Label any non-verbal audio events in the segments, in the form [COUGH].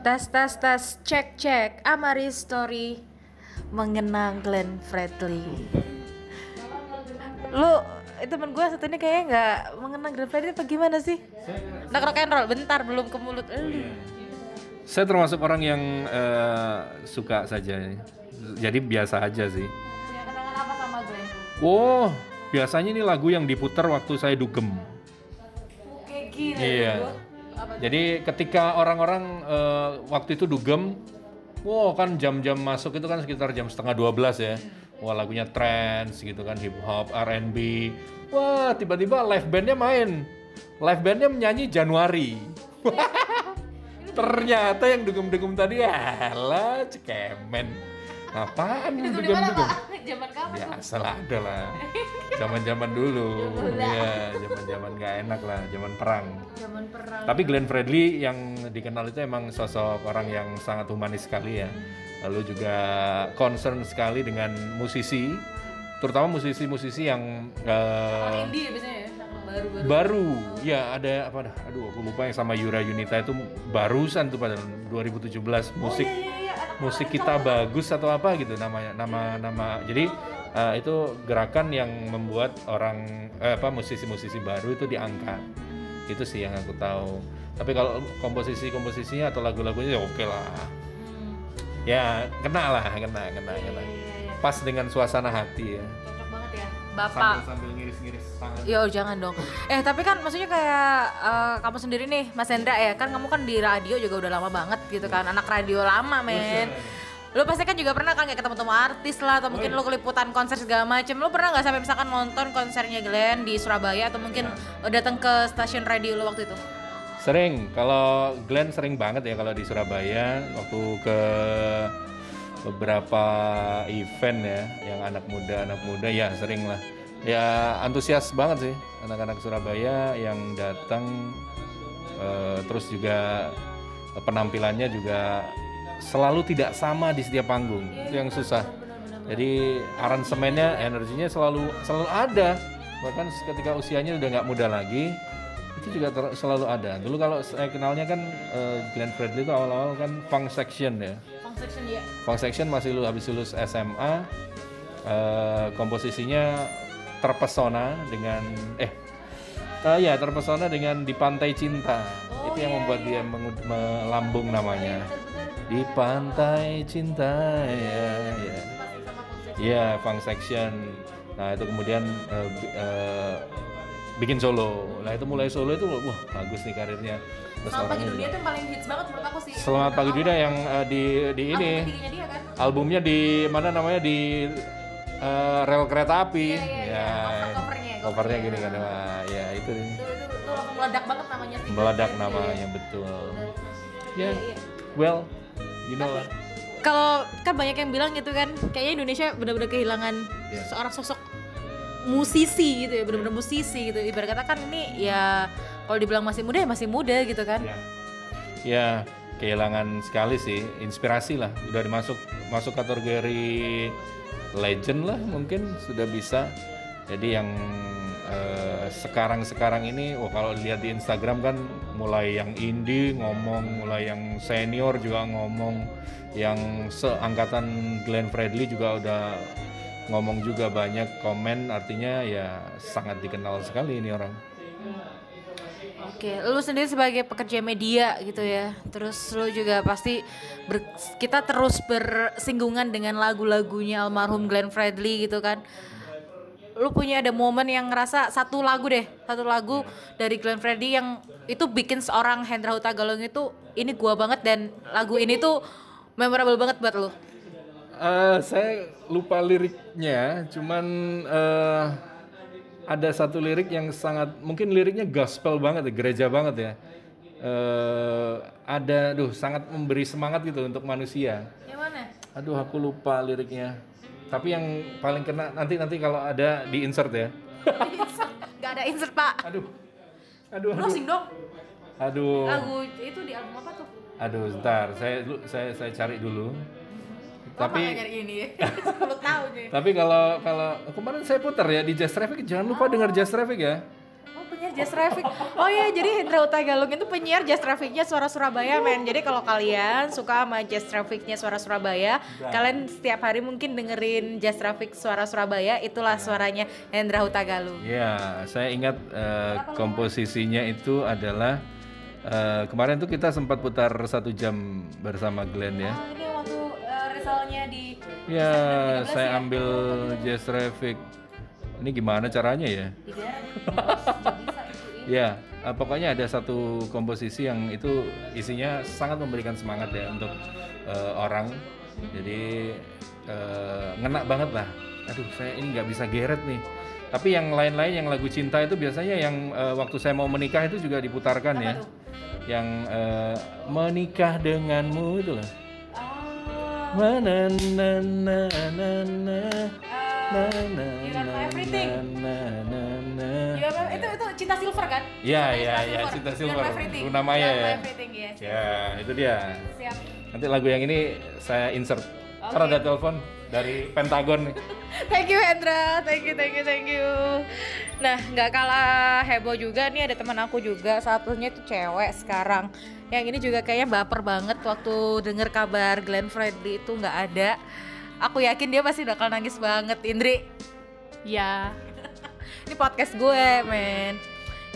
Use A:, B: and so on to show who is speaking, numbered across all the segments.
A: Tes tes tes cek cek Amari Story mengenang Glenn Fredly. Lu temen gue satu ini kayaknya nggak mengenang Glenn Fredly apa gimana sih? Nak rock and roll bentar belum ke mulut lu.
B: Saya termasuk orang yang eh, suka saja. Jadi biasa aja sih.
A: Punya kenangan apa sama Glenn?
B: Wow, biasanya ini lagu yang diputar waktu saya dugem.
A: Kayak gini.
B: Iya. Jadi ketika orang-orang eh, waktu itu dugem, wow kan jam-jam masuk itu kan sekitar jam setengah 12 ya. Wah lagunya trance gitu kan, hip hop, R&B. Wah tiba-tiba live bandnya main. Live bandnya menyanyi Januari. [LAUGHS] Ternyata yang dugem-dugem tadi alah cekemen. Apaan ini dugem-dugem?
A: Zaman kapan?
B: Biasa lah ada lah. [LAUGHS] Zaman-zaman dulu. Iya, zaman-zaman gak enak lah, zaman perang.
A: Zaman perang.
B: Tapi Glenn Fredly yang dikenal itu emang sosok orang yang sangat humanis sekali ya. Lalu juga concern sekali dengan musisi, terutama musisi-musisi yang eh,
A: Indie ya biasanya ya, baru-baru.
B: baru. Ya ada apa dah? Aduh, aku lupa yang sama Yura Yunita itu barusan tuh pada 2017 musik musik kita bagus atau apa gitu namanya nama nama. Jadi eh, itu gerakan yang membuat orang eh, apa musisi-musisi baru itu diangkat. Itu sih yang aku tahu. Tapi kalau komposisi komposisinya atau lagu-lagunya ya oke lah. Ya kena lah kena kena kena. Pas dengan suasana hati ya.
A: Bapak.
B: sambil sambil ngiris-ngiris tangan
A: Yo jangan dong. Eh tapi kan maksudnya kayak eh, kamu sendiri nih Mas Hendra ya kan kamu kan di radio juga udah lama banget gitu kan anak radio lama men. Lu pasti kan juga pernah kan kayak ketemu temu artis lah atau mungkin lu keliputan konser segala macem. Lu pernah nggak sampai misalkan nonton konsernya Glenn di Surabaya atau mungkin datang ke stasiun radio lu waktu itu?
B: Sering, kalau Glenn sering banget ya kalau di Surabaya waktu ke beberapa event ya yang anak muda anak muda ya sering lah. Ya antusias banget sih anak-anak Surabaya yang datang eh, terus juga penampilannya juga selalu tidak sama di setiap panggung. Itu yang susah. jadi aransemennya energinya selalu selalu ada. Bahkan ketika usianya udah nggak muda lagi itu juga ter- selalu ada. Dulu kalau saya kenalnya kan eh, Glenn Fredly itu awal-awal kan funk section ya
A: Section ya.
B: funk section masih lu habis lulus SMA eh, komposisinya terpesona dengan eh eh, ya terpesona dengan di pantai cinta itu yang membuat dia mengu- melambung namanya di pantai cinta ya ya Iya, funk section. Nah itu kemudian bi- eh, bikin solo. Nah itu mulai solo itu wah bagus nih karirnya.
A: Selamat Pagi Dunia tuh yang paling hits banget menurut aku sih.
B: Selamat pagi Dunia yang eh, di di ini
A: Album dia kan.
B: albumnya di mana namanya di eh, rel kereta api.
A: Iya, iya, iya.
B: Ya,
A: Cover- covernya,
B: covernya gini kan. Wah, ya itu nih.
A: Itu, itu, itu langsung meledak banget namanya sih.
B: Meledak namanya betul. Ya, well, you know lah.
A: Kalau kan banyak yang bilang gitu kan, kayaknya Indonesia benar-benar kehilangan
B: Iya.
A: seorang sosok musisi gitu ya, benar-benar musisi gitu. Ibarat kata kan ini ya kalau dibilang masih muda ya masih muda gitu kan.
B: Ya. Ya, kehilangan sekali sih inspirasi lah. Udah dimasuk masuk kategori legend lah mungkin sudah bisa. Jadi yang eh, sekarang-sekarang ini, oh kalau lihat di Instagram kan mulai yang indie ngomong, mulai yang senior juga ngomong, yang seangkatan Glenn Fredly juga udah ngomong juga banyak komen artinya ya sangat dikenal sekali ini orang.
A: Oke, lu sendiri sebagai pekerja media gitu ya. Terus lu juga pasti ber- kita terus bersinggungan dengan lagu-lagunya almarhum Glenn Fredly gitu kan. Lu punya ada momen yang ngerasa satu lagu deh, satu lagu dari Glenn Fredly yang itu bikin seorang Hendra Huta Galung itu ini gua banget dan lagu ini tuh memorable banget buat lu.
B: Eh, saya lupa liriknya, cuman eh, ada satu lirik yang sangat mungkin liriknya gospel banget, ya, gereja banget ya. Eh, ada, duh, sangat memberi semangat gitu untuk manusia.
A: Yang mana?
B: Aduh, aku lupa liriknya. Tapi yang paling kena nanti nanti kalau ada di insert ya. [LAUGHS]
A: Gak ada insert pak.
B: Aduh, aduh, aduh,
A: Closing dong.
B: aduh,
A: Lagu itu di album apa tuh?
B: aduh, sebentar, saya saya saya cari dulu.
A: Tapi ini ya. 10 tahun ya.
B: Tapi kalau kalau kemarin saya putar ya di Jazz Traffic, jangan lupa dengar Jazz Traffic ya.
A: Oh penyiar Jazz Traffic. Oh iya, jadi Hendra Utagalung itu penyiar Jazz Trafficnya Suara Surabaya, men. Jadi kalau kalian suka sama Jazz Trafficnya Suara Surabaya, kalian setiap hari mungkin dengerin Jazz Traffic Suara Surabaya, itulah suaranya Hendra Utagalung.
B: Ya, saya ingat eh, komposisinya itu adalah eh, kemarin tuh kita sempat putar satu jam bersama Glenn ya.
A: Oh, ini waktu uh, Rizalnya di
B: Ya, saya ambil Jazz Traffic. Ini gimana caranya ya? Ya, eh, pokoknya ada satu komposisi yang itu isinya sangat memberikan semangat ya untuk eh, orang. Jadi eh, ngena banget lah. Aduh, saya ini nggak bisa geret nih. Tapi yang lain-lain yang lagu cinta itu biasanya yang eh, waktu saya mau menikah itu juga diputarkan ya. Yang eh, menikah denganmu itu loh. Na na na na na na na
A: My Everything.
B: na na na.
A: ya, itu itu cinta silver kan?
B: Ya,
A: Cinta
B: ya, ya,
A: Silver.
B: Cinta
A: Got
B: Silver. Luna Maya ya.
A: Yes.
B: Ya, itu dia.
A: Siap.
B: Nanti lagu yang ini saya insert. Ntar ada telepon dari Pentagon nih. [LAUGHS]
A: Thank you Hendra, thank you, thank you, thank you. Nah, nggak kalah heboh juga nih ada teman aku juga, satunya itu cewek sekarang. Yang ini juga kayaknya baper banget waktu denger kabar Glenn Fredly itu nggak ada. Aku yakin dia pasti bakal nangis banget, Indri.
C: Ya, [LAUGHS]
A: Ini podcast gue, men.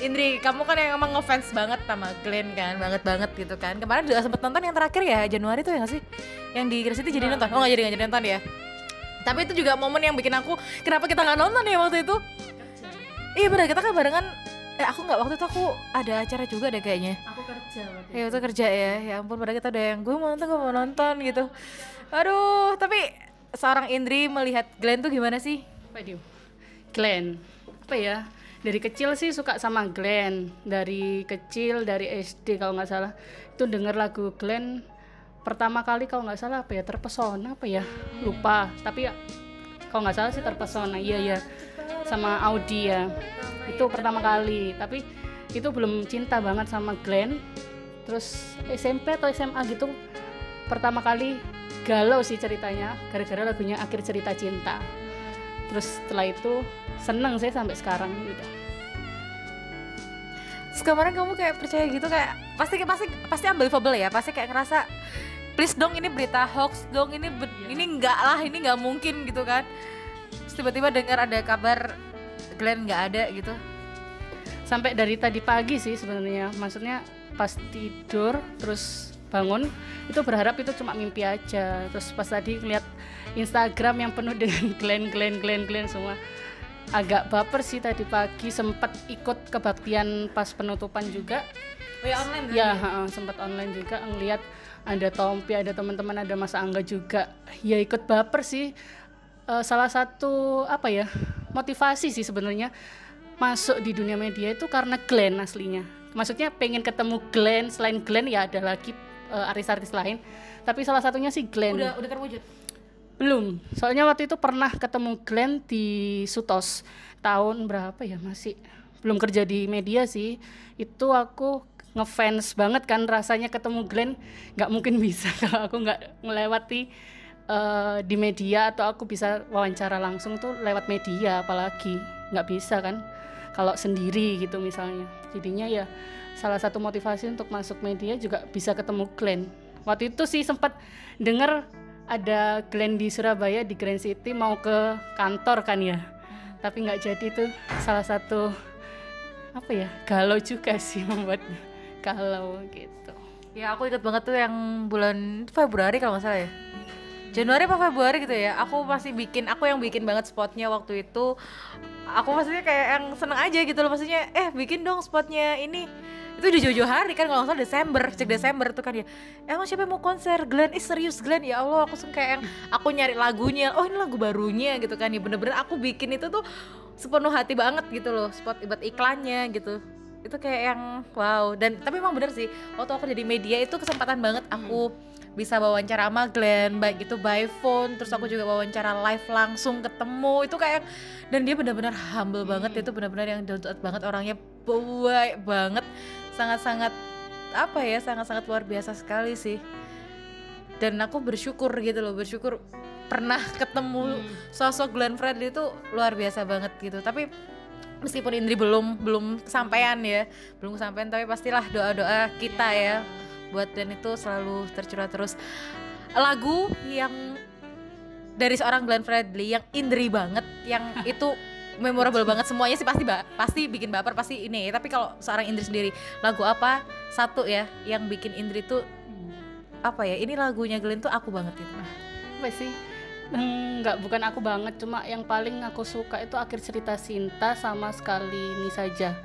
A: Indri, kamu kan yang emang ngefans banget sama Glenn kan, banget banget gitu kan. Kemarin juga sempet nonton yang terakhir ya, Januari tuh ya nggak sih? Yang di Gresik itu jadi nonton. Oh nggak jadi nggak jadi nonton ya. Tapi itu juga momen yang bikin aku, kenapa kita nggak nonton ya waktu itu? Iya benar, kita kan barengan. Eh aku nggak waktu itu aku ada acara juga deh kayaknya.
C: aku kerja waktu
A: Ya waktu kerja ya, ya ampun padahal kita ada yang gue mau nonton, gue mau nonton gitu. Aduh, tapi seorang Indri melihat Glenn tuh gimana sih?
C: Waduh, Glenn. Apa ya? Dari kecil sih suka sama Glenn. Dari kecil, dari SD kalau nggak salah. Itu denger lagu Glenn pertama kali kalau nggak salah apa ya? Terpesona apa ya? Lupa. Tapi ya, kalau nggak salah sih terpesona. Iya iya. Sama Audi ya. Itu pertama kali. Tapi itu belum cinta banget sama Glenn. Terus SMP atau SMA gitu pertama kali galau sih ceritanya. Gara-gara lagunya akhir cerita cinta. Terus setelah itu seneng saya sampai sekarang. Udah
A: kemarin kamu kayak percaya gitu kayak pasti pasti pasti unbelievable ya. Pasti kayak ngerasa please dong ini berita hoax dong ini be- ini enggak lah ini nggak mungkin gitu kan. Terus tiba-tiba dengar ada kabar Glenn nggak ada gitu.
C: Sampai dari tadi pagi sih sebenarnya. Maksudnya pas tidur terus bangun itu berharap itu cuma mimpi aja. Terus pas tadi lihat Instagram yang penuh dengan [LAUGHS] Glenn Glenn Glenn Glenn semua agak baper sih tadi pagi sempat ikut kebaktian pas penutupan juga.
A: Oh ya online
C: ya ha-ha, sempat online juga ngelihat ada Tompi ada teman-teman ada Mas Angga juga. Ya ikut baper sih. Eh, salah satu apa ya motivasi sih sebenarnya masuk di dunia media itu karena Glenn aslinya. Maksudnya pengen ketemu Glenn selain Glenn ya ada lagi eh, artis-artis lain. Tapi salah satunya sih Glenn.
A: Udah udah terwujud
C: belum. Soalnya waktu itu pernah ketemu Glenn di Sutos. Tahun berapa ya masih? Belum kerja di media sih. Itu aku ngefans banget kan rasanya ketemu Glenn. Nggak mungkin bisa. [LAUGHS] Kalau aku nggak melewati eh, di media atau aku bisa wawancara langsung tuh lewat media apalagi. Nggak bisa kan kalau sendiri gitu misalnya. Jadinya ya salah satu motivasi untuk masuk media juga bisa ketemu Glenn. Waktu itu sih sempat dengar ada Glenn di Surabaya di Grand City mau ke kantor kan ya? Tapi nggak jadi tuh salah satu apa ya galau juga sih membuat galau gitu.
A: Ya aku inget banget tuh yang bulan Februari kalau nggak salah ya? Januari apa Februari gitu ya? Aku masih bikin aku yang bikin banget spotnya waktu itu. Aku maksudnya kayak yang seneng aja gitu loh maksudnya eh bikin dong spotnya ini itu udah jauh-jauh hari kan kalau nggak salah Desember cek Desember tuh kan ya. Emang siapa yang mau konser? Glenn ih serius Glenn? Ya Allah aku kayak yang aku nyari lagunya. Oh ini lagu barunya gitu kan ya bener-bener aku bikin itu tuh sepenuh hati banget gitu loh spot buat iklannya gitu. Itu kayak yang wow. Dan tapi emang bener sih waktu aku jadi media itu kesempatan banget aku bisa wawancara sama Glenn baik itu by phone terus aku juga wawancara live langsung ketemu. Itu kayak dan dia benar-benar humble banget. Itu benar-benar yang down to earth banget orangnya baik banget sangat-sangat apa ya sangat-sangat luar biasa sekali sih. Dan aku bersyukur gitu loh bersyukur pernah [LAUGHS] ketemu sosok Glenn Fredly itu luar biasa banget gitu. Tapi meskipun Indri belum belum kesampaian ya belum kesampaian tapi pastilah doa doa kita ya buat Glenn itu selalu tercurah terus. Lagu yang dari seorang Glenn Fredly yang Indri banget yang [LAUGHS] itu memorable banget semuanya sih pasti ba- pasti bikin baper pasti ini. Tapi kalau seorang Indri sendiri lagu apa? Satu ya yang bikin Indri tuh apa ya ini lagunya Glenn tuh aku banget itu
C: apa sih? Nggak bukan aku banget. Cuma yang paling aku suka itu akhir cerita Sinta sama sekali ini saja.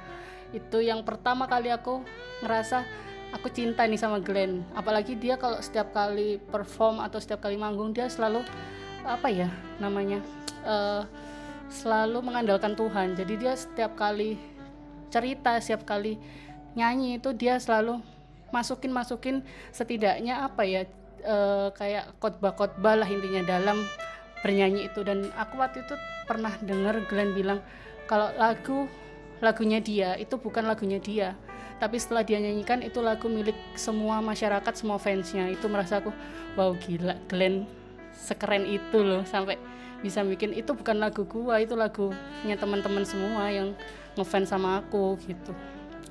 C: Itu yang pertama kali aku ngerasa aku cinta nih sama Glenn. Apalagi dia kalau setiap kali perform atau setiap kali manggung dia selalu apa ya namanya eh, selalu mengandalkan Tuhan. Jadi dia setiap kali cerita setiap kali nyanyi itu dia selalu masukin masukin setidaknya apa ya eh, kayak khotbah-khotbah lah intinya dalam bernyanyi itu. Dan aku waktu itu pernah dengar Glenn bilang kalau lagu lagunya dia itu bukan lagunya dia. Tapi setelah dia nyanyikan itu lagu milik semua masyarakat semua fansnya. Itu merasa aku wow gila Glenn sekeren itu loh sampai bisa bikin itu bukan lagu gua itu lagunya teman-teman semua yang ngefans sama aku gitu.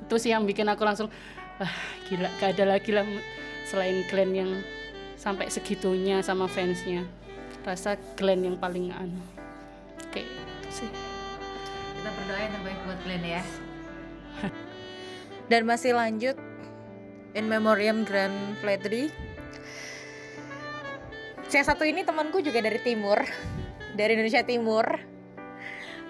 C: Itu sih yang bikin aku langsung ah gila gak ada lagi lah selain Glenn yang sampai segitunya sama fansnya. Rasa Glenn yang paling anu kayak itu sih.
A: Kita berdoa yang terbaik buat Glenn ya. Dan masih lanjut in memoriam Grand Fledry yang satu ini temanku juga dari timur dari Indonesia Timur.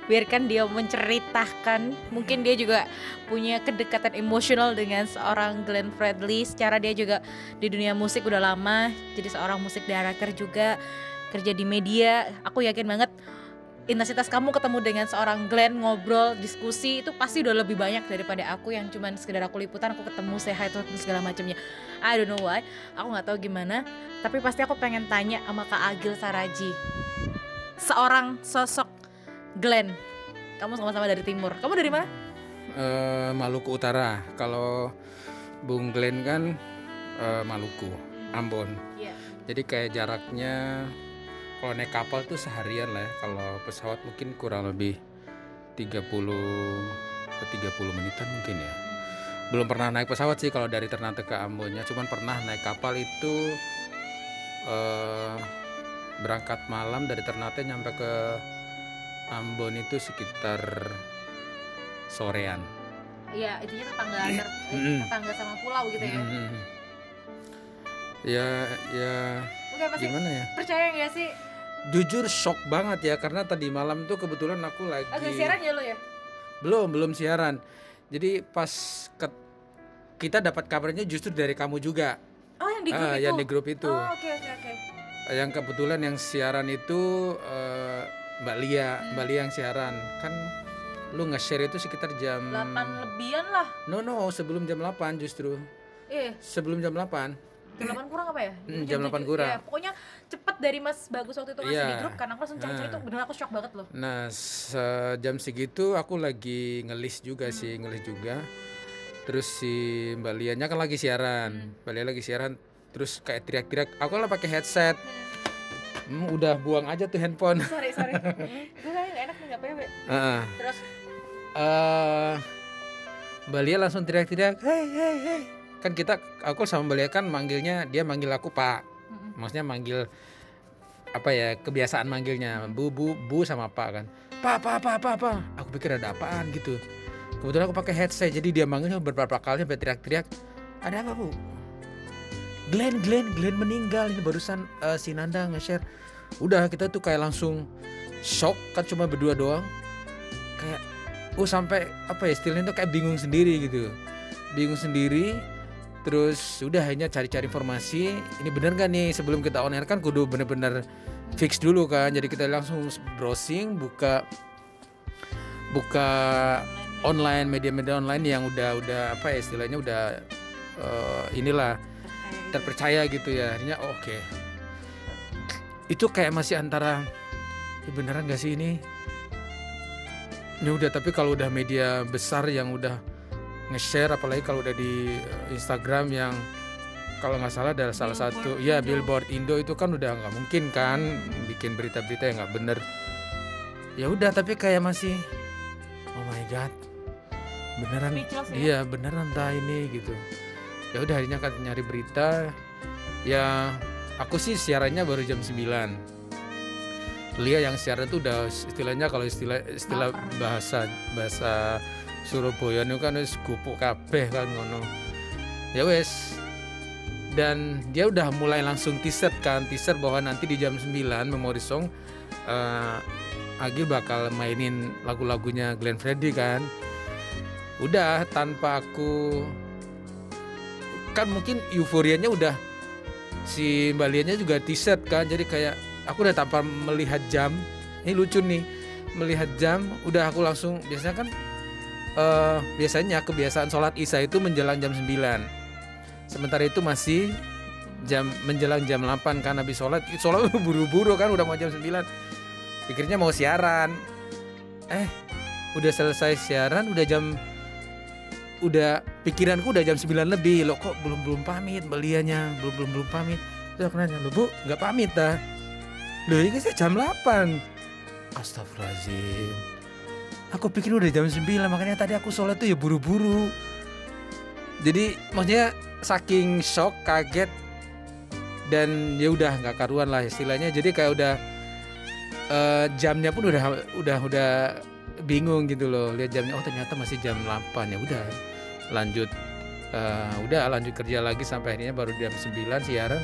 A: Biarkan dia menceritakan mungkin dia juga punya kedekatan emosional dengan seorang Glenn Fredly. Secara dia juga di dunia musik udah lama jadi seorang musik director juga kerja di media. Aku yakin banget intensitas kamu ketemu dengan seorang Glenn ngobrol diskusi itu pasti udah lebih banyak daripada aku yang cuman sekedar aku liputan aku ketemu hi terus segala macamnya. I don't know why. Aku nggak tahu gimana. Tapi pasti aku pengen tanya sama Kak Agil Saraji. Seorang sosok Glenn. Kamu sama-sama dari timur. Kamu dari mana?
D: Eh, Maluku Utara. Kalau Bung Glenn kan eh, Maluku, Ambon.
A: Iya.
D: Jadi kayak jaraknya kalau naik kapal tuh seharian lah ya. Kalau pesawat mungkin kurang lebih 30 ke 30 menitan mungkin ya. Belum pernah naik pesawat sih kalau dari Ternate ke Ambonnya, cuman pernah naik kapal itu eh berangkat malam dari Ternate nyampe ke Ambon itu sekitar sorean.
A: Iya, intinya tetangga ter- eh, tetangga sama pulau gitu ya.
D: Ya, ya
A: pasti
D: gimana ya?
A: percaya nggak sih?
D: Jujur shock banget ya karena tadi malam tuh kebetulan aku lagi
A: Oke, siaran ya lu ya?
D: belum belum siaran. Jadi pas ke- kita dapat kabarnya justru dari kamu juga.
A: Oh, yang di grup
D: Ah,
A: itu.
D: yang di grup itu.
A: Oh, oke oke oke.
D: Yang kebetulan yang siaran itu eh, Mbak Lia, Mbak Lia yang siaran. Kan lu nge-share itu sekitar jam
A: 8 lebihan lah.
D: No, no, sebelum jam 8 justru.
A: Iya,
D: Sebelum jam 8.
A: jam 8 kurang apa ya?
D: Hmm, jam 8
A: tujuh.
D: kurang.
A: Iya, pokoknya dari Mas Bagus waktu itu ngasih
D: Iya.
A: di grup kan aku langsung cari-cari
D: Ah.
A: tuh bener aku shock banget loh.
D: Nah, jam segitu aku lagi ngelis juga sih, ngelis juga. Terus si Mbak Lianya kan lagi siaran. Mbak Lia lagi siaran, terus kayak teriak-teriak. Aku lah pakai headset. Hmm, udah buang aja tuh handphone.
A: Sorry, sorry. hmm, [LAUGHS] gue kayaknya gak enak nih PW.
D: Heeh.
A: Terus
D: Eh, Mbak Lia langsung teriak-teriak, "Hei, hei, hei." Kan kita aku sama Mbak Lia kan manggilnya, dia manggil aku Pak. Maksudnya manggil apa ya kebiasaan manggilnya bu bu bu sama pak kan. Pak pak pak pak pak aku pikir ada apaan gitu. Kebetulan aku pakai headset jadi dia manggilnya beberapa kali sampai teriak-teriak ada apa bu? Glenn Glenn Glenn meninggal. Ini barusan eh, si Nanda nge-share. Udah kita tuh kayak langsung shock kan cuma berdua doang. Kayak oh sampai apa ya istilahnya tuh kayak bingung sendiri gitu. Bingung sendiri terus sudah hanya cari-cari informasi. Ini bener gak nih? Sebelum kita on air kan kudu bener-bener fix dulu kan. Jadi kita langsung browsing buka buka online media-media online yang udah udah apa ya istilahnya udah eh, inilah terpercaya gitu ya. Akhirnya oh, oke. Itu kayak masih antara "Ih, beneran gak sih ini? Ya udah tapi kalau udah media besar yang udah nge-share apalagi kalau udah di eh, Instagram yang kalau nggak salah ada salah satu ya billboard Indo itu kan udah nggak mungkin kan bikin berita-berita yang nggak bener. Ya udah tapi kayak masih oh my god beneran
A: Speechless ya?
D: iya beneran dah ini gitu. Ya udah akhirnya kan nyari berita. Ya aku sih siarannya baru jam 9 Lia yang siaran tuh udah istilahnya kalau istilah istilah
A: Baper.
D: bahasa bahasa Surabaya itu kan wis gupuk kabeh kan ngono. Ya wes dan dia udah mulai langsung teaser kan teaser bahwa nanti di jam 9 Memory Song eh, Agil bakal mainin lagu-lagunya Glenn Fredly kan. Udah tanpa aku kan mungkin euforianya udah si Mbak Lianya juga teaser kan jadi kayak aku udah tanpa melihat jam. Ini lucu nih melihat jam udah aku langsung biasanya kan eh biasanya kebiasaan sholat isya itu menjelang jam 9 sementara itu masih jam menjelang jam 8 kan habis sholat. Sholat [LAUGHS] buru-buru kan udah mau jam 9 pikirnya mau siaran. Eh udah selesai siaran udah jam udah pikiranku udah jam 9 lebih. Lo kok belum belum pamit beliannya belum belum belum pamit. Terus aku nanya lo bu nggak pamit dah? Lo ini sih jam 8 Astagfirullahaladzim aku pikir udah jam 9 makanya tadi aku sholat tuh ya buru-buru. Jadi maksudnya saking shock kaget dan ya udah nggak karuan lah istilahnya. Jadi kayak udah eh, jamnya pun udah udah udah bingung gitu loh lihat jamnya. Oh ternyata masih jam 8 ya udah lanjut eh, udah lanjut kerja lagi sampai akhirnya baru jam 9 siaran.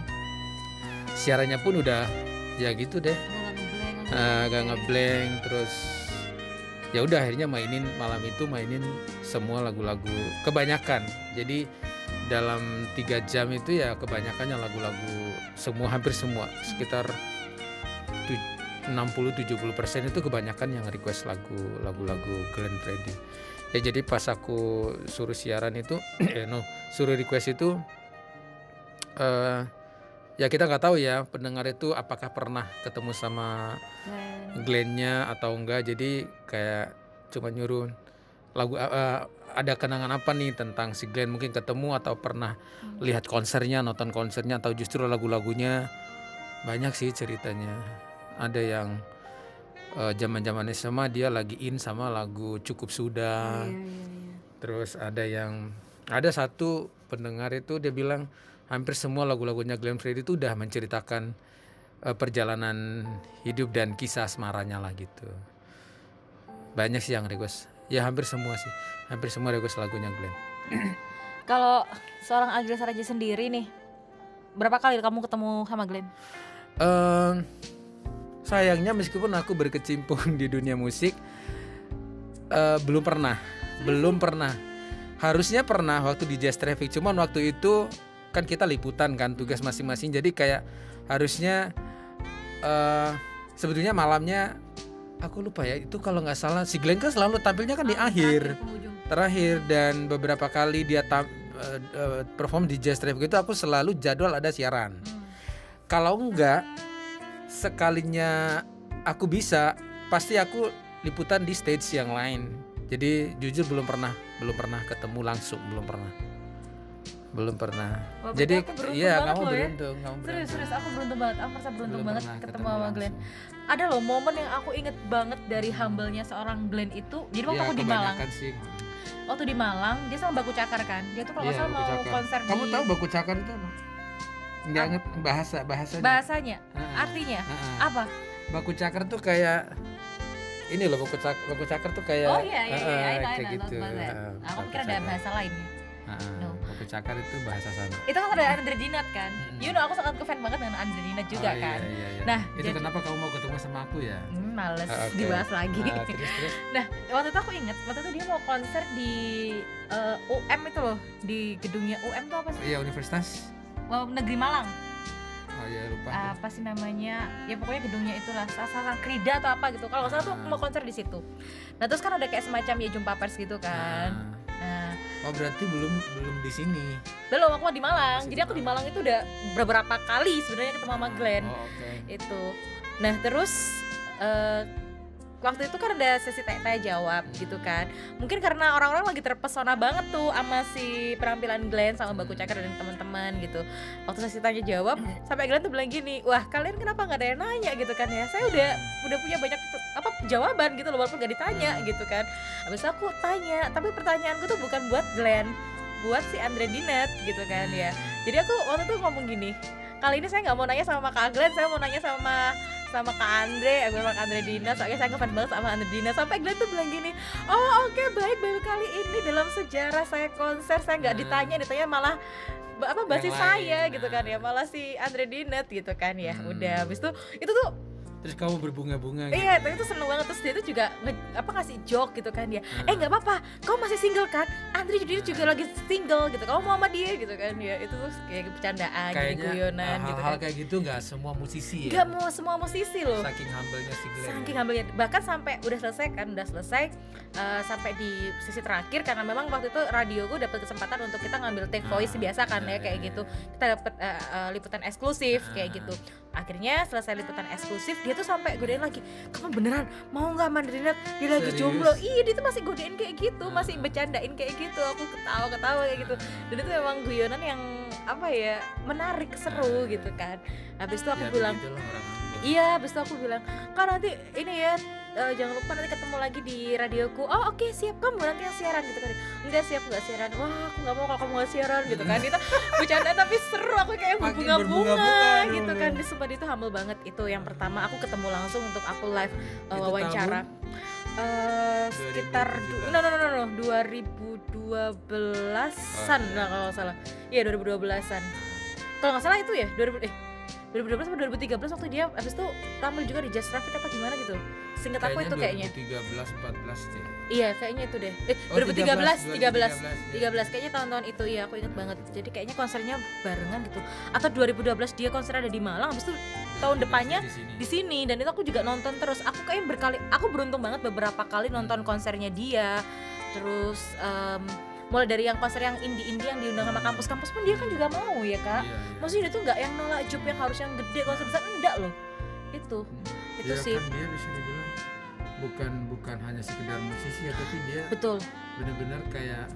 D: Siarannya pun udah ya gitu deh. Eh, agak ngeblank terus ya udah akhirnya mainin malam itu mainin semua lagu-lagu kebanyakan. Jadi dalam tiga jam itu ya kebanyakannya lagu-lagu semua hampir semua. Sekitar 60-70 persen itu kebanyakan yang request lagu lagu-lagu Glenn Fredly. Ya jadi pas aku suruh siaran itu [CLEARS THROAT] eh no suruh request itu eh ya kita nggak tahu ya pendengar itu apakah pernah ketemu sama Glenn-nya atau enggak jadi kayak cuma nyuruh lagu eh, eh, ada kenangan apa nih tentang si Glenn? Mungkin ketemu atau pernah lihat konsernya nonton konsernya atau justru lagu-lagunya. Banyak sih ceritanya. Ada yang zaman zaman SMA dia lagi in sama lagu cukup sudah. Terus ada yang ada satu pendengar itu dia bilang hampir semua lagu-lagunya Glenn Fredly itu udah menceritakan eh, perjalanan hidup dan kisah asmaranya lah gitu. Banyak sih yang request. Ya hampir semua sih. Hampir semua request lagunya Glenn. [CLEARS THROAT]
A: Kalau seorang Agil Saraji sendiri nih, berapa kali kamu ketemu sama Glenn?
D: Em, sayangnya meskipun aku berkecimpung [LAUGHS] di dunia musik eh, belum pernah. Belum pernah. Harusnya pernah waktu di Jazz Traffic cuman waktu itu kan kita liputan kan tugas masing-masing. Jadi kayak harusnya eh sebetulnya malamnya aku lupa ya itu kalau nggak salah si Glenn kan selalu tampilnya kan di akhir terakhir dan beberapa kali dia tam- eh, perform di Jazz Traffic itu aku selalu jadwal ada siaran. Kalau enggak sekalinya aku bisa pasti aku liputan di stage yang lain. Jadi jujur belum pernah belum pernah ketemu langsung belum pernah belum pernah
A: Wah,
D: jadi iya kamu
A: ya.
D: beruntung kamu
A: Serius,
D: beruntung.
A: serius aku beruntung banget. Aku merasa beruntung
D: Belum
A: banget ketemu sama Glenn.
D: langsung.
A: Ada loh momen yang aku inget banget dari humble-nya seorang Glenn itu. Jadi waktu
D: Iya,
A: aku di Malang,
D: sih.
A: waktu di Malang dia sama Baku Cakar kan. Dia tuh kalau
D: Iya,
A: salah mau
D: cakar.
A: konser
D: kamu
A: di
D: tahu baku cakar itu apa nggak ngerti bahasa bahasanya
A: bahasanya,
D: Heeh.
A: artinya
D: Heeh.
A: apa?
D: baku cakar tuh kayak ini loh baku cakar baku cakar tuh kayak
A: Oh iya iya iya,
D: Heeh,
A: I know, I
D: kayak
A: know,
D: gitu
A: tahu banget.
D: Heeh,
A: Aku
D: baku
A: pikir ada
D: cakar.
A: bahasa lainnya.
D: Heeh,
A: No.
D: baku cakar itu bahasa sana
A: Itu kan ada Andre Dinat kan.
D: Mm-mm.
A: You know aku sangat ngefans banget dengan Andre Dinat juga
D: Oh, iya,
A: kan.
D: iya, iya.
A: Nah,
D: itu
A: jadi-
D: kenapa kamu mau ketemu sama aku ya
A: Hmm, males
D: Ah, oke.
A: dibahas lagi.
D: Ah, terus terus [LAUGHS]
A: Nah, waktu itu aku inget, waktu itu dia mau konser di eh, UM itu loh, di gedungnya UM tuh apa sih?
D: iya universitas
A: Oh, Negeri Malang.
D: oh iya lupa aku.
A: Apa sih namanya? Ya pokoknya gedungnya itulah, sasaran Krida atau apa gitu. Kalau nggak salah tuh
D: Ah.
A: mau konser di situ. Nah, terus kan ada kayak semacam ya jumpa pers gitu kan.
D: Nah,
A: Nah,
D: oh berarti belum belum di sini
A: belum aku di Malang.
D: Masih
A: Jadi
D: di
A: aku di
D: Malang.
A: Itu udah beberapa kali sebenarnya ketemu sama Glenn.
D: oh oke
A: itu nah terus eh, waktu itu kan ada sesi tanya jawab gitu kan. Mungkin karena orang-orang lagi terpesona banget tuh sama si penampilan Glenn sama Baku Cakar dan teman-teman gitu. Waktu sesi tanya jawab sampai Glenn tuh bilang gini wah kalian kenapa nggak ada yang nanya? gitu kan ya. Saya udah udah punya banyak apa jawaban gitu loh walaupun gak ditanya gitu kan. Habis aku tanya tapi pertanyaanku tuh bukan buat Glenn buat si Andre Dinet gitu kan ya. Jadi aku waktu itu ngomong gini kali ini saya nggak mau nanya sama Kak Glenn saya mau nanya sama sama Kak Andre, aku sama Kak Andre Dina, soalnya saya ngefans banget sama Andre Dina. Sampai Glenn tuh bilang gini, oh oke baik baru kali ini dalam sejarah saya konser. Saya nggak ditanya, ditanya malah apa basis saya gitu kan ya malah si Andre Dinet gitu kan ya.
D: Hmm.
A: udah habis itu itu tuh
D: Terus kamu berbunga-bunga gitu.
A: Iya, tapi itu seneng banget terus dia tuh juga nge- apa ngasih joke gitu kan dia.
D: Hmm.
A: Eh nggak apa-apa, kau masih single kan? Andri jadi juga lagi single gitu. Kamu mau sama dia gitu kan ya. Itu tuh kayak bercandaan, jadi
D: Kayaknya
A: guyonan
D: uh,
A: gitu
D: hal-hal
A: kan.
D: kayak gitu nggak semua musisi ya.
A: Gak mau semua musisi loh.
D: Saking humble-nya si Glenn.
A: Saking ambilnya bahkan sampai udah selesai kan udah selesai eh, sampai di sisi terakhir karena memang waktu itu radio gue dapat kesempatan untuk kita ngambil take voice
D: Ah,
A: biasa kan
D: iya,
A: ya kayak
D: iya,
A: gitu kita dapat eh, eh, liputan eksklusif kayak
D: Ah.
A: gitu akhirnya selesai liputan eksklusif dia tuh sampai godain lagi kamu beneran mau nggak Mandrinet dia lagi
D: Serius?
A: jomblo iya dia tuh masih godain kayak gitu
D: Ah.
A: masih bercandain kayak gitu aku ketawa ketawa kayak gitu dan itu memang guyonan yang apa ya menarik seru gitu kan habis itu aku
D: Ya,
A: bilang. Iya, habis itu aku bilang, kan nanti ini ya, eh, jangan lupa nanti ketemu lagi di radioku. Oh oke siap kamu nanti yang siaran gitu kan. Enggak siap nggak siaran. Wah aku nggak mau kalau kamu nggak siaran gitu kan. Itu [LAUGHS] bercanda tapi seru aku kayak berbunga-bunga
D: berbunga-bunga
A: gitu kan. Di Sumpah itu humble banget itu yang pertama aku ketemu langsung untuk aku live
D: Itu
A: wawancara. Eh, sekitar du-
D: 2017.
A: no no no no, no 2012-an
D: Oh, iya.
A: lah kalau nggak salah. Iya 2012-an. Kalau nggak salah itu ya 2000 eh 2012 atau 2013 waktu dia habis itu tampil juga di Jazz Traffic atau gimana gitu. Singkat aku itu kayaknya.
D: 2013 14 deh.
A: Iya, kayaknya itu deh. Eh,
D: Oh,
A: 2013, 13, 13,
D: 2013,
A: kayaknya tahun-tahun itu iya aku inget banget. Jadi kayaknya konsernya barengan gitu. Atau 2012 dia konser ada di Malang, habis itu tahun depannya
D: di sini.
A: dan itu aku juga nonton terus. Aku kayaknya berkali, aku beruntung banget beberapa kali nonton konsernya dia. Terus em, mulai dari yang konser yang indie-indie yang diundang sama kampus-kampus pun dia kan juga mau ya kak.
D: Iya, iya.
A: Maksudnya dia tuh nggak yang nolak job yang harus yang gede konser besar enggak loh. Itu, itu
D: Ya
A: sih
D: kan dia bisa dibilang bukan bukan hanya sekedar musisi ya tapi dia
A: betul.
D: benar-benar kayak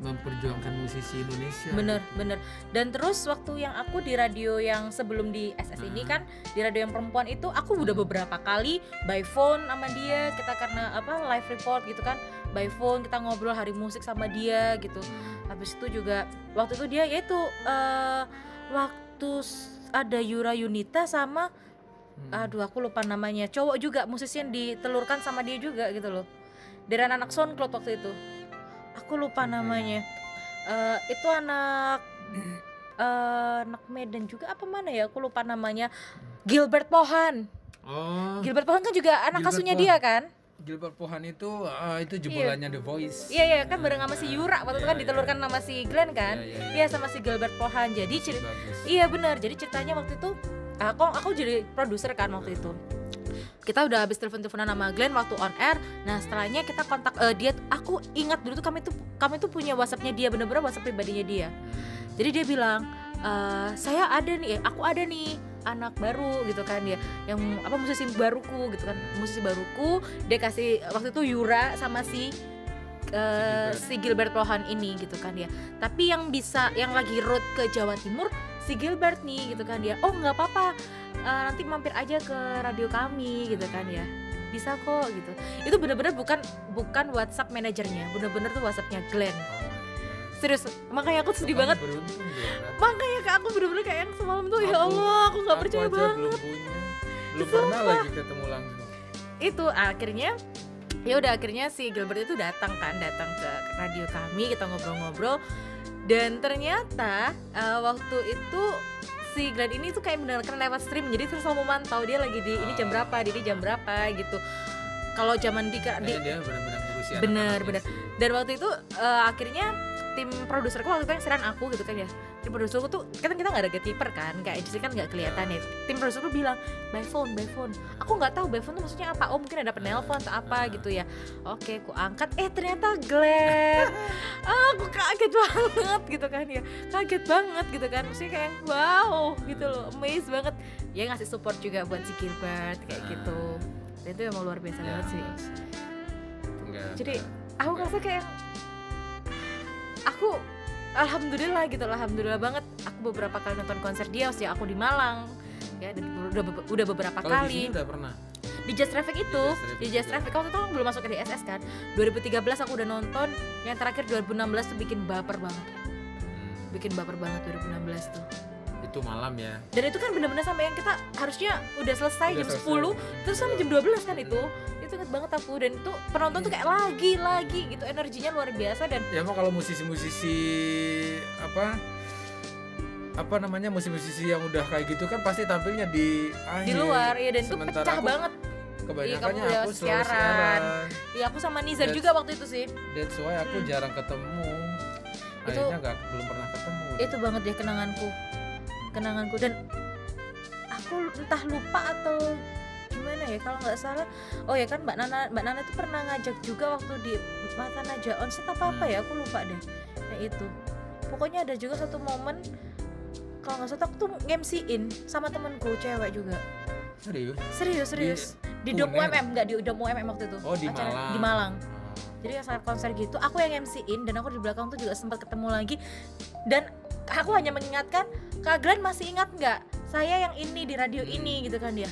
D: memperjuangkan musisi Indonesia.
A: bener bener dan terus waktu yang aku di radio yang sebelum di SS ini
D: Hmm.
A: kan di radio yang perempuan itu aku udah beberapa kali by phone sama dia kita karena apa live report gitu kan by phone kita ngobrol hari musik sama dia gitu
D: Hmm.
A: habis itu juga waktu itu dia yaitu eh waktu ada Yura Yunita sama
D: Hmm.
A: aduh aku lupa namanya. Cowok juga musisi yang ditelurkan sama dia juga gitu loh. Dari anak SoundCloud waktu itu. Aku lupa
D: ya?
A: namanya. Eh, itu anak eh, anak Medan juga apa mana ya? Aku lupa namanya. Gilbert Pohan.
D: Oh,
A: Gilbert Pohan kan juga anak
D: Gilbert Pohan.
A: dia kan?
D: Gilbert Pohan itu ah, itu jebolannya The Voice.
A: iya iya kan bareng sama si Yura waktu itu
D: Iya,
A: kan ditelurkan sama si Glenn kan?
D: Iya, iya,
A: iya sama si Gilbert Pohan. Jadi ceri-
D: Bagus.
A: Iya benar. Jadi ceritanya waktu itu aku aku jadi produser kan waktu itu. Kita udah habis telepon-teleponan sama Glenn waktu on air. Nah setelahnya kita kontak eh, dia. Aku ingat dulu tuh kami tuh kami tuh punya WhatsAppnya dia bener-bener WhatsApp pribadinya dia. Jadi dia bilang "Eh, saya ada nih, aku ada nih anak baru gitu kan dia yang apa musisi baruku gitu kan musisi baruku dia kasih waktu itu Yura sama si eh,
D: Gilbert.
A: si Gilbert Pohan ini gitu kan dia. Tapi yang bisa yang lagi road ke Jawa Timur si Gilbert nih gitu kan dia. Oh nggak apa-apa. Eh, nanti mampir aja ke radio kami gitu kan ya. Bisa kok gitu. Itu bener-bener bukan bukan WhatsApp manajernya. Bener-bener tuh WhatsAppnya Glenn.
D: Oh
A: serius makanya aku sedih banget. makanya kak aku bener-bener kayak yang semalam tuh ya
D: Aku-
A: Allah aku nggak percaya banget
D: belum punya. Belum pernah lagi ketemu langsung.
A: itu akhirnya ya udah akhirnya si Gilbert itu datang kan datang ke radio kami kita ngobrol-ngobrol dan ternyata eh, waktu itu si Glenn ini tuh kayak karena lewat stream jadi terus mau mantau dia lagi di ini jam
D: Ah.
A: berapa di jam berapa gitu kalau zaman di, di
D: dia benar-benar ngurusin
A: Bener, bener. dan waktu itu eh, akhirnya tim produserku waktu itu yang siaran aku gitu kan ya tim produserku tuh kan kita nggak ada gatekeeper kan kayak jadi kan nggak kelihatan ya. Tim produserku bilang by phone by phone. Aku nggak tahu by phone tuh maksudnya apa. Oh mungkin ada penelpon atau apa gitu ya. Oke aku angkat. Eh ternyata Glenn. [LAUGHS] Ah, aku kaget banget gitu kan ya. Kaget banget gitu kan. Maksudnya kayak wow gitu loh. Amazed banget. Ya ngasih support juga buat si Gilbert kayak gitu. Dan itu emang luar biasa
D: Ya,
A: banget sih.
D: Enggak
A: jadi
D: enggak.
A: aku ngerasa kayak aku alhamdulillah gitu alhamdulillah banget. Aku beberapa kali nonton konser dia usia aku di Malang. Ya dan udah udah beberapa
D: di
A: kali.
D: sini udah pernah?
A: Di Jazz Traffic itu
D: Jazz Traffic
A: di Jazz
D: juga.
A: Traffic waktu itu aku belum masuk ke DSS kan. 2013 aku udah nonton yang terakhir 2016 tuh bikin baper banget.
D: Hmm,
A: bikin baper banget 2016 tuh.
D: Itu malam ya?
A: Dan itu kan bener-bener sampai yang kita harusnya udah selesai
D: Udah
A: jam
D: selesai.
A: 10 terus sampai jam 12 kan itu itu inget banget aku dan itu penonton tuh kayak lagi lagi gitu energinya luar biasa dan
D: ya emang kalau musisi-musisi apa apa namanya musisi-musisi yang udah kayak gitu kan pasti tampilnya di akhir.
A: di luar ya dan itu pecah
D: aku
A: banget
D: kebanyakannya
A: Iya,
D: aku selalu
A: siaran.
D: siaran
A: ya aku sama Nizar
D: That's-
A: juga waktu itu sih
D: that's why aku
A: Hmm.
D: jarang ketemu
A: Itu-
D: akhirnya nggak belum pernah ketemu
A: itu banget ya kenanganku kenanganku dan aku entah lupa atau gimana ya kalau nggak salah oh ya kan mbak Nana mbak Nana tuh pernah ngajak juga waktu di Mata Naja Onset apa apa
D: Hmm.
A: ya aku lupa deh. Yang itu. Pokoknya ada juga satu momen kalau nggak salah aku tuh ngemsiin sama temenku cewek juga.
D: Serius?
A: Serius serius. Di, Dom
D: Uner?
A: UMM nggak di Dom UMM waktu itu.
D: Oh di
A: Acara-
D: Malang.
A: Di Malang jadi saat konser gitu aku yang MC-in dan aku di belakang tuh juga sempat ketemu lagi. Dan aku hanya mengingatkan Kak Glenn masih ingat nggak? Saya yang ini di radio ini gitu kan dia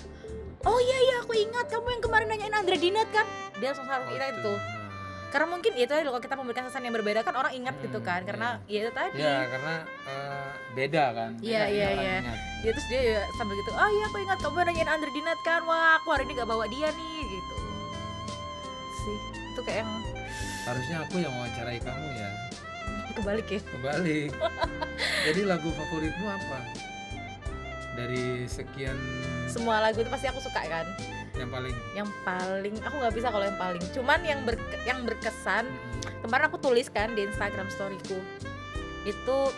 A: oh iya iya aku ingat. Kamu yang kemarin nanyain Andre Dinat kan? Dia langsung
D: Oh,
A: ingat
D: itu.
A: karena mungkin itu ya kalau kita memberikan kesan yang berbeda kan orang ingat gitu
D: Hmm,
A: kan. Karena ya itu tadi.
D: Ya karena eh, beda kan.
A: Iya, iya, iya. ya terus dia ya sambil gitu oh iya aku ingat. Kamu nanyain Andre Dinat kan? Wah aku hari ini gak bawa dia nih gitu. Sih itu kayak yang
D: harusnya aku yang wawancarai kamu ya.
A: Kebalik ya?
D: Kebalik. [LAUGHS] Jadi lagu favoritmu apa dari sekian
A: semua lagu itu pasti aku suka kan?
D: Yang paling?
A: Yang paling aku nggak bisa kalau yang paling. Cuman yang ber, yang berkesan kemarin aku tulis kan di Instagram storyku. Itu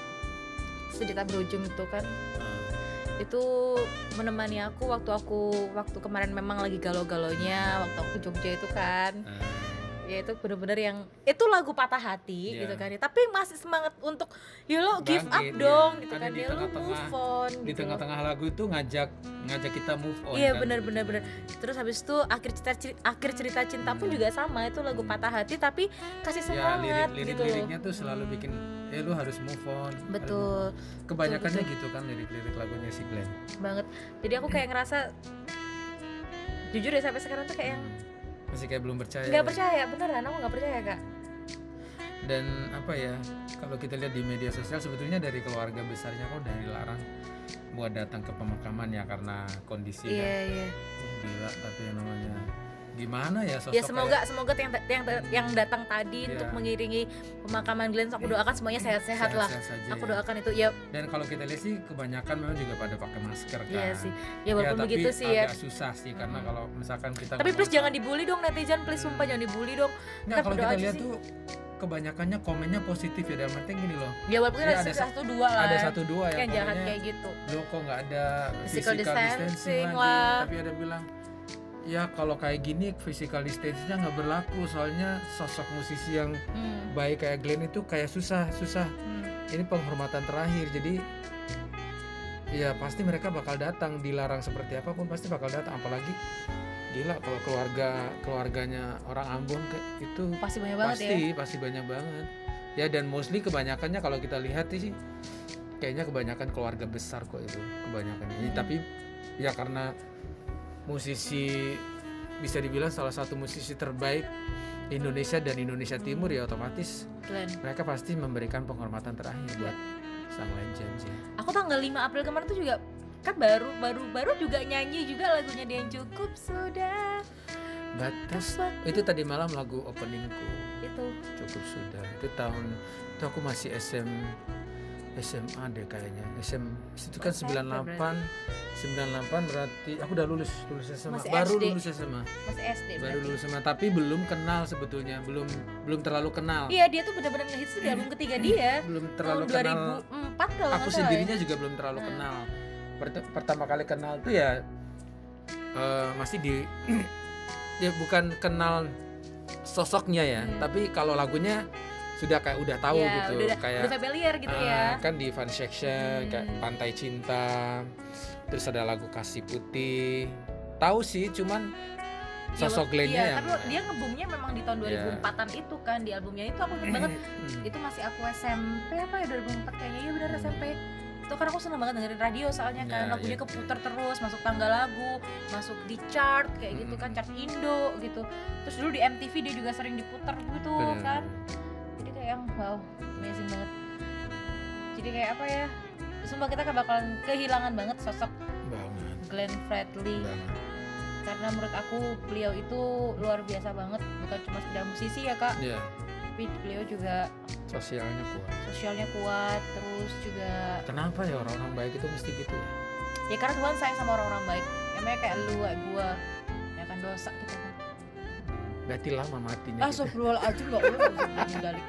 A: sedita berujung itu kan.
D: Eh,
A: itu menemani aku waktu aku waktu kemarin memang lagi galau-galonya waktu aku ke Jogja itu kan.
D: Eh,
A: ya itu bener-bener yang itu lagu patah hati
D: Iya.
A: gitu kan ya tapi masih semangat untuk ya lo give up
D: Bangkit,
A: dong
D: iya.
A: gitu
D: Karena
A: kan ya lo move on
D: di
A: gitu
D: tengah-tengah lagu itu ngajak ngajak kita move on
A: Iya
D: kan?
A: benar-benar benar. Terus habis itu akhir cerita ceri- akhir cerita cinta pun juga sama itu lagu patah hati tapi kasih
D: ya
A: semangat
D: lirik lirik
A: gitu.
D: liriknya tuh selalu bikin eh lu harus move on
A: Betul
D: move kebanyakannya gitu kan lirik lirik lagunya si Glenn
A: banget. Jadi aku kayak ngerasa jujur ya sampai sekarang tuh kayak yang
D: masih kayak belum percaya
A: nggak percaya beneran aku nggak percaya kak.
D: dan apa ya kalau kita lihat di media sosial sebetulnya dari keluarga besarnya kok udah dilarang buat datang ke pemakaman ya karena kondisi
A: Iya
D: kan
A: iya.
D: Ih, gila tapi yang namanya gimana ya sosok
A: Ya semoga
D: kayak-
A: semoga yang yang yang datang tadi
D: Iya.
A: untuk mengiringi pemakaman Glenn aku doakan semuanya sehat-sehat lah.
D: saja
A: Aku
D: ya.
A: doakan itu ya
D: dan kalau kita lihat sih kebanyakan memang juga pada pakai masker kan
A: iya sih. Ya walaupun
D: tapi
A: begitu sih ya.
D: susah sih karena
A: Mm.
D: kalau misalkan kita
A: Tapi please jangan dibully dong netizen, please sumpah jangan dibully dong.
D: Nggak,
A: kita
D: kalau kita lihat
A: sih.
D: tuh kebanyakannya komennya positif ya dalam artinya gini loh
A: Ya walaupun
D: Ya,
A: ada,
D: ada sa-
A: satu dua lah.
D: ada satu dua yang
A: yang jahat kayak gitu.
D: lo kok nggak ada
A: Physical
D: physical, distancing,
A: distancing
D: lagi
A: lah.
D: tapi ada bilang ya kalau kayak gini physical distancingnya nggak berlaku soalnya sosok musisi yang
A: Hmm.
D: baik kayak Glenn itu kayak susah susah
A: Hmm.
D: ini penghormatan terakhir jadi ya pasti mereka bakal datang dilarang seperti apa pun pasti bakal datang apalagi gila kalau keluarga keluarganya orang Ambon ke, itu
A: Pasti banyak banget
D: pasti
A: ya.
D: pasti banyak banget ya dan mostly kebanyakannya kalau kita lihat sih kayaknya kebanyakan keluarga besar kok itu kebanyakan ini
A: Hmm.
D: tapi ya karena musisi bisa dibilang salah satu musisi terbaik Indonesia dan Indonesia Timur ya otomatis
A: Glenn.
D: mereka pasti memberikan penghormatan terakhir buat sang legend sih
A: Aku tanggal 5 April kemarin tuh juga kan baru baru baru juga nyanyi juga lagunya dia yang cukup sudah.
D: Batas.
A: Waktu
D: itu tadi malam lagu openingku.
A: Itu.
D: Cukup sudah. Itu tahun itu aku masih SM SMA deh kayaknya SM itu kan
A: SMP
D: 98 98 berarti aku udah lulus lulus SMA
A: Masih
D: baru
A: SD.
D: lulus SMA
A: masih SD
D: baru
A: berarti.
D: lulus SMA tapi belum kenal sebetulnya belum belum terlalu kenal
A: Iya dia tuh benar-benar ngehits tuh di album ketiga dia [CLEARS THROAT]
D: belum terlalu
A: tahun
D: kenal
A: 2004 kalau
D: aku sendirinya
A: ya.
D: juga belum terlalu
A: Hmm.
D: kenal Pert- pertama kali kenal tuh ya eh, masih di [CLEARS THROAT] ya bukan kenal sosoknya ya
A: Hmm.
D: tapi kalau lagunya sudah kayak udah tahu
A: Iya,
D: gitu
A: udah,
D: kayak
A: udah familiar gitu
D: ah,
A: ya
D: kan di fan section kayak
A: Hmm.
D: pantai cinta terus ada lagu kasih putih tahu sih cuman
A: Ya,
D: sosok
A: wak-
D: Glenn-nya
A: iya,
D: yang
A: dia ngebumnya memang di tahun
D: Iya.
A: 2004-an itu kan di albumnya itu aku ingat banget
D: Hmm.
A: itu masih aku SMP apa ya 2004 kayaknya iya benar SMP itu kan aku seneng banget dengerin radio soalnya kan
D: Ya,
A: lagunya
D: iya.
A: keputar terus masuk tangga lagu masuk di chart kayak gitu
D: Mm-mm.
A: kan chart Indo gitu terus dulu di MTV dia juga sering diputar gitu
D: Bener.
A: kan kayak yang wow amazing banget. Jadi kayak apa ya sumpah kita kan bakalan kehilangan banget sosok
D: banget.
A: Glenn Fredly.
D: Banget.
A: Karena menurut aku beliau itu luar biasa banget bukan cuma sekedar musisi ya kak.
D: Ya
A: tapi beliau juga
D: sosialnya kuat.
A: sosialnya kuat terus juga
D: kenapa ya orang-orang baik itu mesti gitu ya?
A: Ya karena Tuhan sayang sama orang-orang baik. Emangnya kayak lu kayak gua. Ya kan dosa kita. Kan
D: berarti lama matinya
A: ah sobrol aja nggak boleh meninggalin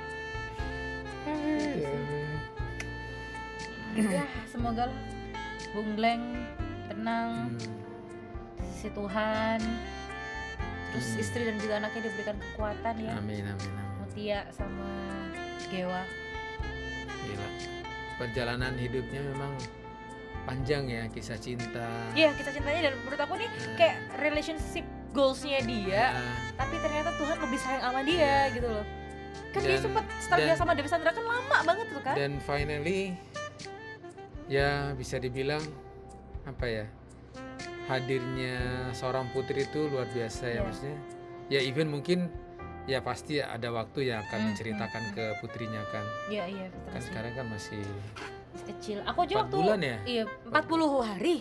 A: ya semoga lah. Bung Gleng tenang
D: Hmm.
A: di sisi Tuhan terus
D: Hmm.
A: istri dan juga anaknya diberikan kekuatan ya.
D: Amin amin amin.
A: Mutia sama Gewa.
D: Gila. Perjalanan hidupnya memang panjang ya kisah cinta.
A: Iya kita cintanya dan menurut aku nih
D: Nah,
A: kayak relationship goalsnya dia
D: nah,
A: tapi ternyata Tuhan lebih sayang sama dia gitu loh kan dia sempet setelah dia
D: dan-
A: sama Dewi Sandra kan lama banget tuh kan
D: dan finally ya bisa dibilang apa ya hadirnya seorang putri itu luar biasa ya
A: Iya.
D: maksudnya. Ya even mungkin ya pasti ada waktu yang akan
A: Hmm,
D: menceritakan
A: hmm,
D: ke putrinya kan.
A: iya iya betul
D: Kan
A: sih.
D: sekarang kan masih
A: kecil aku
D: 4
A: waktu
D: bulan ya?
A: iya 40 hari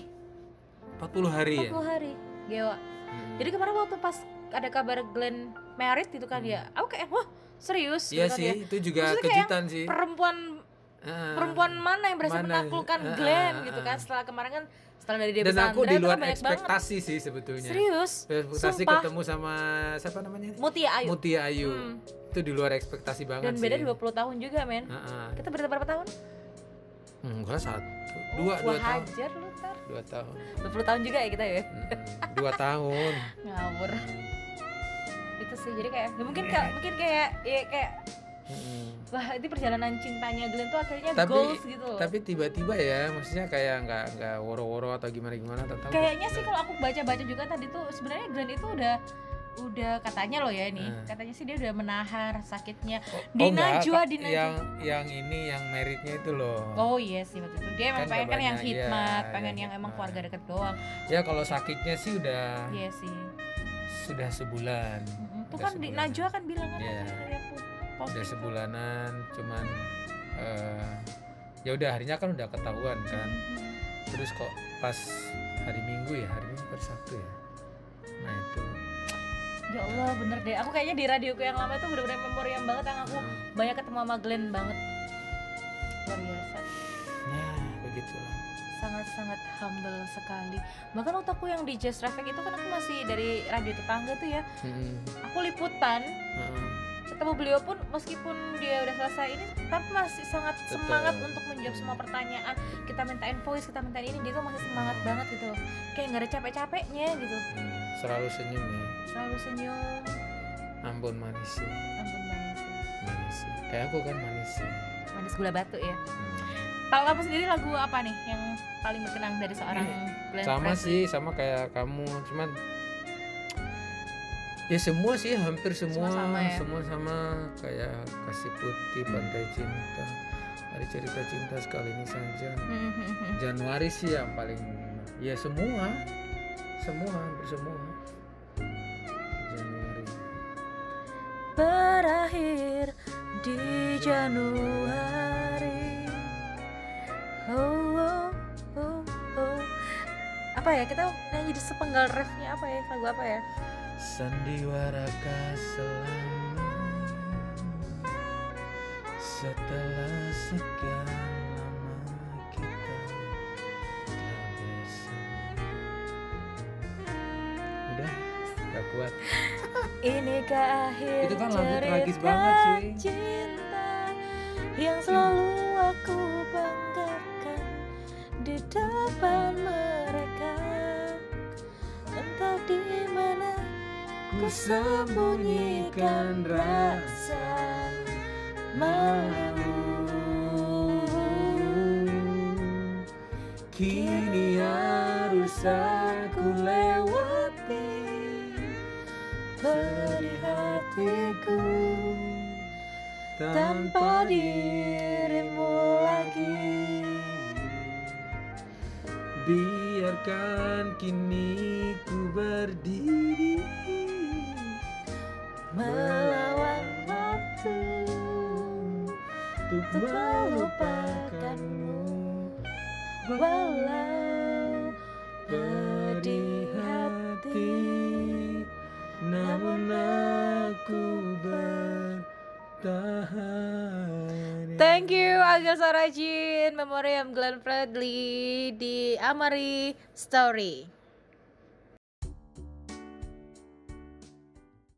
D: 40 hari ya.
A: 40 hari Gewa
D: Hmm.
A: jadi kemarin waktu pas ada kabar Glenn married gitu kan ya aku kayak wah serius
D: Hmm. Iya
A: gitu kan
D: sih,
A: ya.
D: itu juga
A: Maksudnya
D: kejutan sih.
A: perempuan
D: Ah.
A: perempuan mana yang berhasil
D: Mana?
A: menaklukkan
D: Ah,
A: Glenn
D: ah,
A: gitu kan setelah kemarin kan setelah dari Dewi
D: Dan aku di
A: itu
D: luar
A: kan banyak banget
D: ekspektasi sih sebetulnya.
A: serius
D: Ekspektasi
A: Sumpah.
D: ketemu sama siapa namanya?
A: Mutia Ayu
D: Mutia Ayu.
A: Hmm.
D: Itu di luar ekspektasi banget
A: dan beda
D: sih.
A: 20 tahun juga men
D: Heeh.
A: kita beda berapa tahun?
D: Enggak satu, dua, dua
A: Wah
D: tahun,
A: hajar lu ntar
D: dua tahun,
A: 20 tahun juga ya kita ya
D: Mm-mm. dua tahun. [LAUGHS]
A: ngawur itu sih jadi kayak ya mungkin kayak mungkin kayak ya kayak
D: Mm-mm.
A: wah itu perjalanan cintanya Glenn tuh akhirnya
D: Tapi,
A: goals gitu loh
D: tapi tiba-tiba ya, maksudnya kayak nggak nggak woro-woro atau gimana gimana, atau
A: kayaknya sih kalau aku baca-baca juga tadi tuh sebenarnya Glenn itu udah udah katanya loh ya ini
D: Hmm.
A: katanya sih dia udah menahan sakitnya
D: Oh,
A: di
D: enggak,
A: Najwa
D: Kak.
A: di Najwa
D: yang yang ini yang meritnya itu loh.
A: oh iya sih waktu itu dia emang
D: Kan
A: pengen kan yang
D: iya,
A: hikmat pengen
D: yang
A: yang emang keluarga deket doang
D: Ya kalau sakitnya sih udah
A: iya sih
D: sudah sebulan.
A: Tuh
D: Udah
A: kan di. Najwa kan bilang kan
D: Iya.
A: dari aku
D: udah
A: tuh.
D: sebulanan cuman eh ya udah harinya kan udah ketahuan kan.
A: Mhm.
D: terus kok pas hari minggu ya hari minggu sabtu ya? Nah itu.
A: Ya Allah bener deh, aku kayaknya di radioku yang lama itu bener-bener memori yang banget yang aku
D: eh,
A: banyak ketemu sama Glenn banget. Luar biasa,
D: ya begitulah
A: sangat-sangat humble sekali. Bahkan waktu aku yang di Jazz Traffic itu kan aku masih dari radio tetangga tuh ya.
D: Mm-mm.
A: Aku liputan,
D: Heeh.
A: ketemu beliau pun meskipun dia udah selesai ini Tapi masih sangat
D: Tetap.
A: semangat untuk menjawab semua pertanyaan. Kita mintain voice, kita mintain ini, dia tuh masih semangat banget gitu loh. Kayak gak ada capek-capeknya gitu.
D: Hmm, selalu senyum ya.
A: Selalu senyum,
D: ampun manis sih.
A: Ampun manis.
D: Manis sih. Kayak aku kan manis sih.
A: Manis gula batu ya.
D: Hmm.
A: Kalau kamu sendiri lagu apa nih yang paling berkenang dari seorang Glenn
D: sama
A: Fredly?
D: sih sama kayak kamu cuman ya semua sih hampir semua
A: Semua sama ya?
D: semua sama. Kayak kasih putih pantai cinta hari cerita cinta sekali ini saja.
A: Hmm,
D: Januari sih yang paling ya semua semua hampir semua. Januari.
A: Berakhir di Januari oh, oh, oh, oh. Apa ya kita nyanyi di sepenggal refnya apa ya lagu apa ya
D: sandiwara selama setelah sekian lama kita telah bersama udah gak kuat
A: Inikah akhir
D: Itu kan lagu tragis banget sih.
A: cinta Yang selalu depan mereka. Entah di mana ku sembunyikan rasa malu.
D: Kini harus aku lewati.
A: Hatiku tanpa dirimu lagi
D: Kini ku berdiri
A: melawan waktu
D: Untuk
A: melupakanmu. Walau pedih hati
D: Namun aku bertahan
A: Thank you Agil Sarajin Memoriam Glenn Fredly di Amari Story